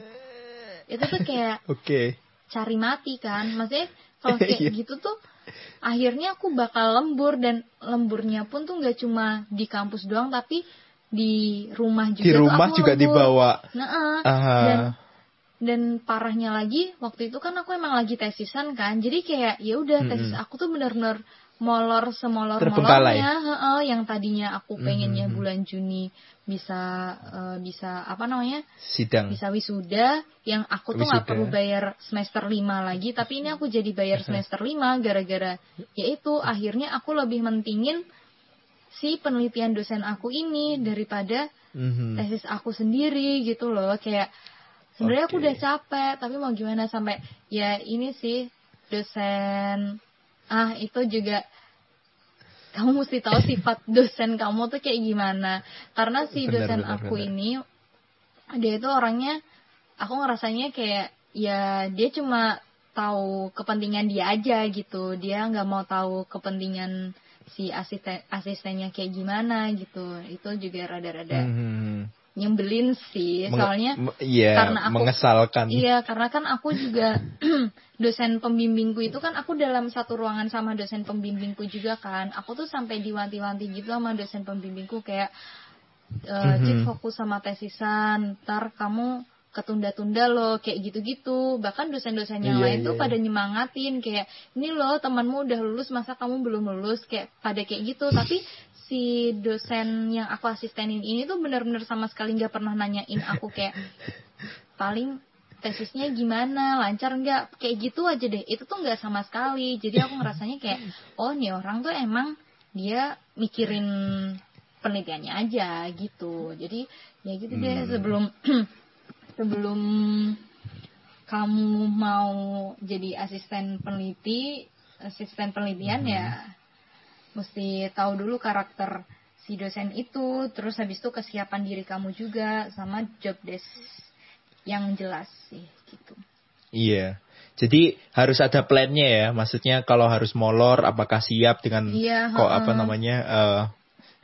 Itu tuh kayak oke. okay cari mati kan. Maksudnya kalau kayak iya. gitu tuh akhirnya aku bakal lembur dan lemburnya pun tuh nggak cuma di kampus doang tapi di rumah juga di rumah tuh aku juga lembur. dibawa. Nah uh, dan dan parahnya lagi waktu itu kan aku emang lagi tesisan kan. Jadi kayak ya udah tesis aku tuh bener-bener molor semolor molornya uh, yang tadinya aku pengennya mm -hmm. bulan Juni bisa uh, bisa apa namanya? Sidang. Bisa wisuda yang aku tuh nggak perlu bayar semester lima lagi tapi ini aku jadi bayar semester lima gara-gara yaitu akhirnya aku lebih mentingin si penelitian dosen aku ini daripada mm -hmm. tesis aku sendiri gitu loh. Kayak sebenarnya okay. aku udah capek tapi mau gimana sampai ya ini sih dosen ah itu juga kamu mesti tahu sifat dosen kamu tuh kayak gimana. Karena si bener, dosen bener, aku bener. ini dia itu orangnya aku ngerasanya kayak ya dia cuma tahu kepentingan dia aja gitu. Dia nggak mau tahu kepentingan si asisten asistennya kayak gimana gitu. Itu juga rada-rada mm -hmm nyembelin sih. Menge soalnya iya, karena aku mengesalkan. Iya karena kan aku juga dosen pembimbingku itu kan aku dalam satu ruangan sama dosen pembimbingku juga kan. Aku tuh sampai diwanti-wanti gitu sama dosen pembimbingku kayak e, mm -hmm. fokus sama tesisan ntar kamu ketunda-tunda loh kayak gitu-gitu. Bahkan dosen-dosen yang iya, lain iya. tuh pada nyemangatin kayak ini loh temanmu udah lulus masa kamu belum lulus? Kayak pada kayak gitu. Tapi si dosen yang aku asistenin ini tuh bener-bener sama sekali nggak pernah nanyain aku kayak paling tesisnya gimana? Lancar nggak? Kayak gitu aja deh. Itu tuh nggak sama sekali. Jadi aku ngerasanya kayak oh nih orang tuh emang dia mikirin penelitiannya aja gitu. Jadi ya gitu deh. Hmm. sebelum sebelum kamu mau jadi asisten peneliti asisten penelitian Hmm. ya mesti tahu dulu karakter si dosen itu terus habis itu kesiapan diri kamu juga sama job desk yang jelas sih gitu Iya. Jadi harus ada plannya ya. Maksudnya kalau harus molor, apakah siap dengan Iya, kok apa namanya? eh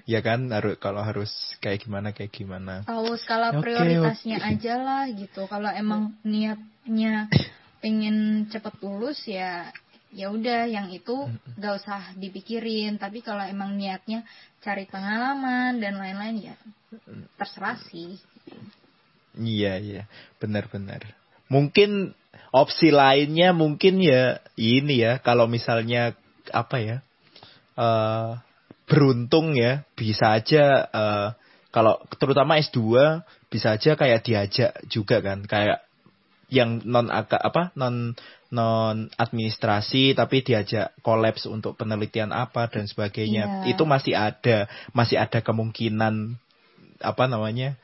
ya kan harus kalau harus kayak gimana kayak gimana. tahu skala Oke, prioritasnya oke. aja lah gitu kalau emang niatnya pengen cepet lulus ya ya udah yang itu gak usah dipikirin tapi kalau emang niatnya cari pengalaman dan lain-lain ya terserah sih Iya iya, benar-benar. Mungkin opsi lainnya mungkin ya ini ya kalau misalnya apa ya? eh beruntung ya bisa aja eh kalau terutama S2 bisa aja kayak diajak juga kan kayak yang non apa non non administrasi tapi diajak kolaps untuk penelitian apa dan sebagainya. Iya. itu masih ada masih ada kemungkinan apa namanya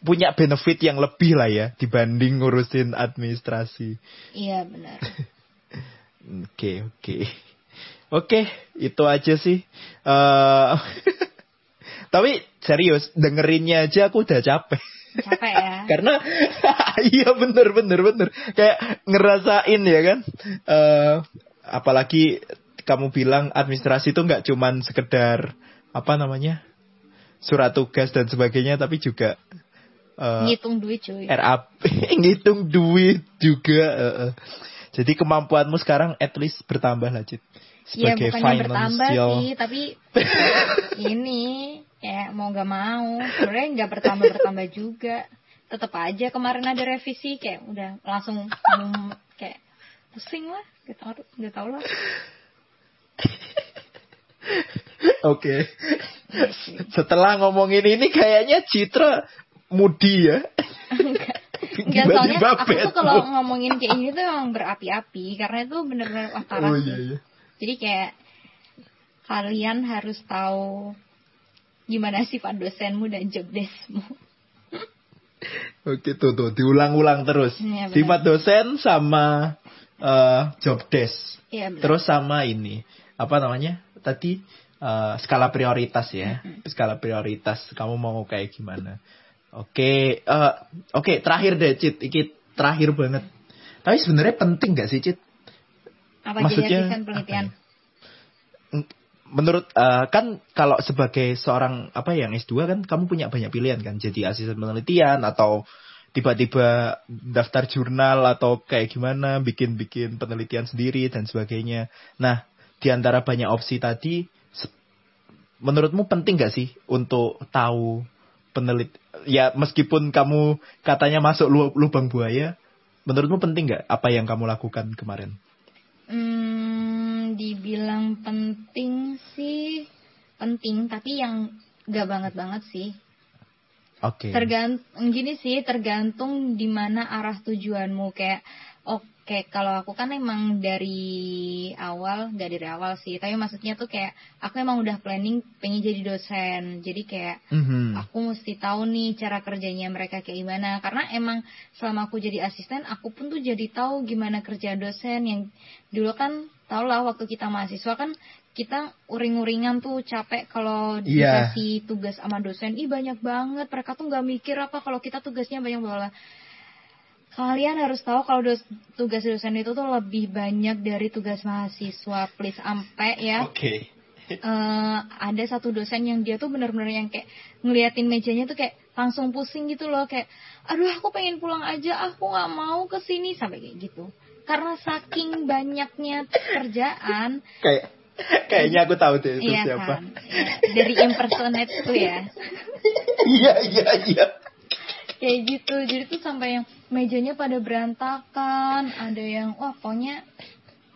punya benefit yang lebih lah ya dibanding ngurusin administrasi. Iya benar. Oke oke oke itu aja sih. eh tapi serius dengerinnya aja aku udah capek capek ya karena iya bener bener bener kayak ngerasain ya kan. eh apalagi kamu bilang administrasi itu nggak cuman sekedar apa namanya surat tugas dan sebagainya tapi juga eh, ngitung duit cuy RAP ngitung duit juga. eh, eh. Jadi kemampuanmu sekarang at least bertambah lah, Cit. ya Sebagai bukannya bertambah sih tapi ini ya mau gak mau sebenarnya nggak bertambah bertambah juga tetap aja kemarin ada revisi kayak udah langsung hmm, kayak pusing lah gak tau gak tau lah Oke. Setelah ngomongin ini kayaknya Citra mudi ya. Enggak soalnya aku tuh kalau ngomongin kayak gini tuh emang berapi-api karena itu bener-bener wah parah Oh iya iya. Jadi kayak kalian harus tahu gimana sifat dosenmu dan job deskmu. Oke tuh tuh diulang-ulang terus. Benar. Sifat dosen sama eh, job desk. Benar. Terus sama ini apa namanya tadi eh, skala prioritas ya, skala prioritas kamu mau kayak gimana? Oke, eh, oke terakhir deh Cit, iki terakhir banget. Tapi sebenarnya penting gak sih Cit? Apa maksudnya penelitian? ya? Menurut eh, kan kalau sebagai seorang apa yang S2 kan kamu punya banyak pilihan kan, jadi asisten penelitian atau tiba-tiba daftar jurnal atau kayak gimana, bikin-bikin penelitian sendiri dan sebagainya. Nah, di antara banyak opsi tadi, menurutmu penting gak sih untuk tahu penelit ya meskipun kamu katanya masuk lu- lubang buaya, menurutmu penting gak apa yang kamu lakukan kemarin? Hmm, dibilang penting sih penting, tapi yang gak banget banget sih. Oke. Tergantung gini sih, tergantung di mana arah tujuanmu kayak oke kalau aku kan emang dari awal nggak dari awal sih, tapi maksudnya tuh kayak aku emang udah planning pengen jadi dosen. Jadi kayak Mhm. aku mesti tahu nih cara kerjanya mereka kayak gimana karena emang selama aku jadi asisten aku pun tuh jadi tahu gimana kerja dosen yang dulu kan tau lah waktu kita mahasiswa kan kita uring-uringan tuh capek kalau Iya. dikasih tugas sama dosen ih banyak banget mereka tuh nggak mikir apa kalau kita tugasnya banyak banget kalian harus tahu kalau dos- tugas dosen itu tuh lebih banyak dari tugas mahasiswa please sampai ya Oke. eh, ada satu dosen yang dia tuh bener-bener yang kayak ngeliatin mejanya tuh kayak langsung pusing gitu loh kayak aduh aku pengen pulang aja aku nggak mau ke sini sampai kayak gitu karena saking banyaknya kerjaan Kayak kayaknya aku tahu deh itu iya siapa. kan Ya, dari impersonate tuh ya Iya iya iya. kayak gitu jadi tuh sampai yang mejanya pada berantakan ada yang wah pokoknya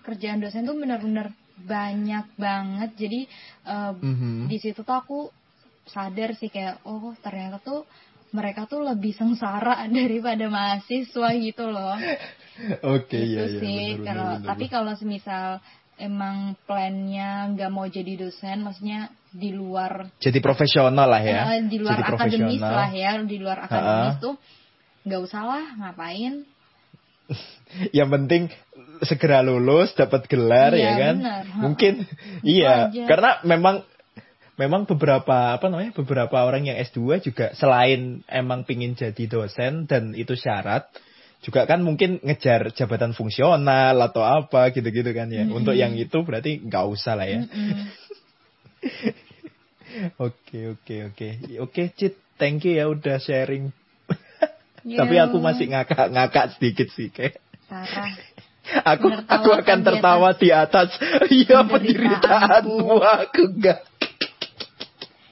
kerjaan dosen tuh bener-bener banyak banget jadi eh, Mhm. di situ tuh aku sadar sih kayak oh ternyata tuh mereka tuh lebih sengsara daripada mahasiswa gitu loh. Oke, itu iya, iya. sih bener, kalau bener, tapi kalau semisal emang plannya nggak mau jadi dosen maksudnya di luar Jadi profesional lah ya. eh, di luar Jadi akademis lah ya di luar akademis Ha-ha. tuh nggak usah lah ngapain Yang penting segera lulus, dapat gelar Iya, ya kan. benar. Ha. Mungkin iya, aja. karena memang memang beberapa apa namanya beberapa orang yang S2 juga selain emang pingin jadi dosen dan itu syarat juga kan mungkin ngejar jabatan fungsional atau apa gitu-gitu kan ya. Mm-mm. Untuk yang itu berarti nggak usah lah ya. Oke oke oke oke Cit, thank you ya udah sharing. Yo, Tapi aku masih ngakak-ngakak sedikit sih kayak. parah Aku aku akan di tertawa di atas iya penderitaanmu aku enggak.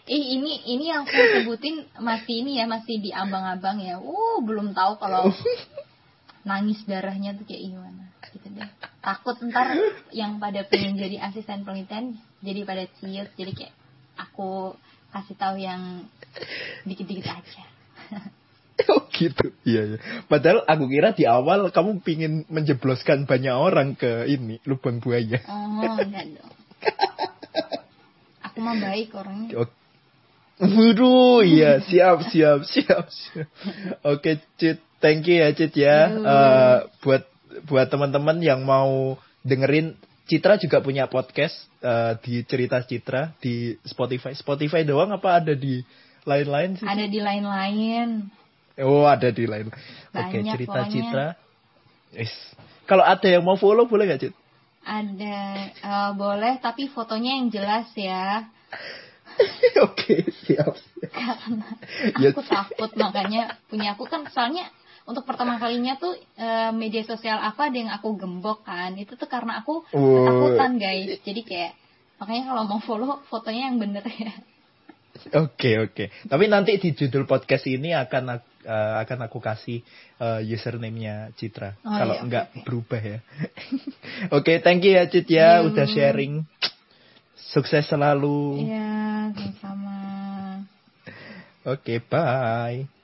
Eh ini ini yang aku sebutin masih ini ya masih di ambang-ambang ya. Uh belum tahu kalau nangis darahnya tuh kayak gimana gitu deh. Takut ntar yang pada pengen jadi asisten penelitian jadi pada ciut jadi kayak aku kasih tahu yang dikit-dikit aja. Gitu. Iya iya. Padahal aku kira di awal kamu pingin menjebloskan banyak orang ke ini lubang buaya. Oh enggak dong. Aku mah baik orangnya. Oke. Waduh, iya siap siap siap siap. Oke, Cit, thank you ya Cit ya. Eh, buat buat teman-teman yang mau dengerin Citra juga punya podcast eh, di cerita Citra di Spotify. Spotify doang apa ada di lain-lain sih? Ada di lain-lain. Oh, ada di lain. Oke, Banyak cerita pokoknya. Citra. Yes. Kalau ada yang mau follow boleh nggak, Cit? Ada eh, boleh tapi fotonya yang jelas ya. Oke, siap. karena Ya. aku takut makanya punya aku kan soalnya untuk pertama kalinya tuh eh, media sosial apa ada yang aku gembok kan itu tuh karena aku ketakutan guys jadi kayak makanya kalau mau follow fotonya yang bener ya Oke oke. Tapi nanti di judul podcast ini akan eh, akan aku kasih eh, username-nya Citra. Oh, Kalau iya, enggak oke, oke. berubah ya. oke, thank you ya Cit ya Yo. udah sharing. Sukses selalu. iya sama-sama Oke, bye.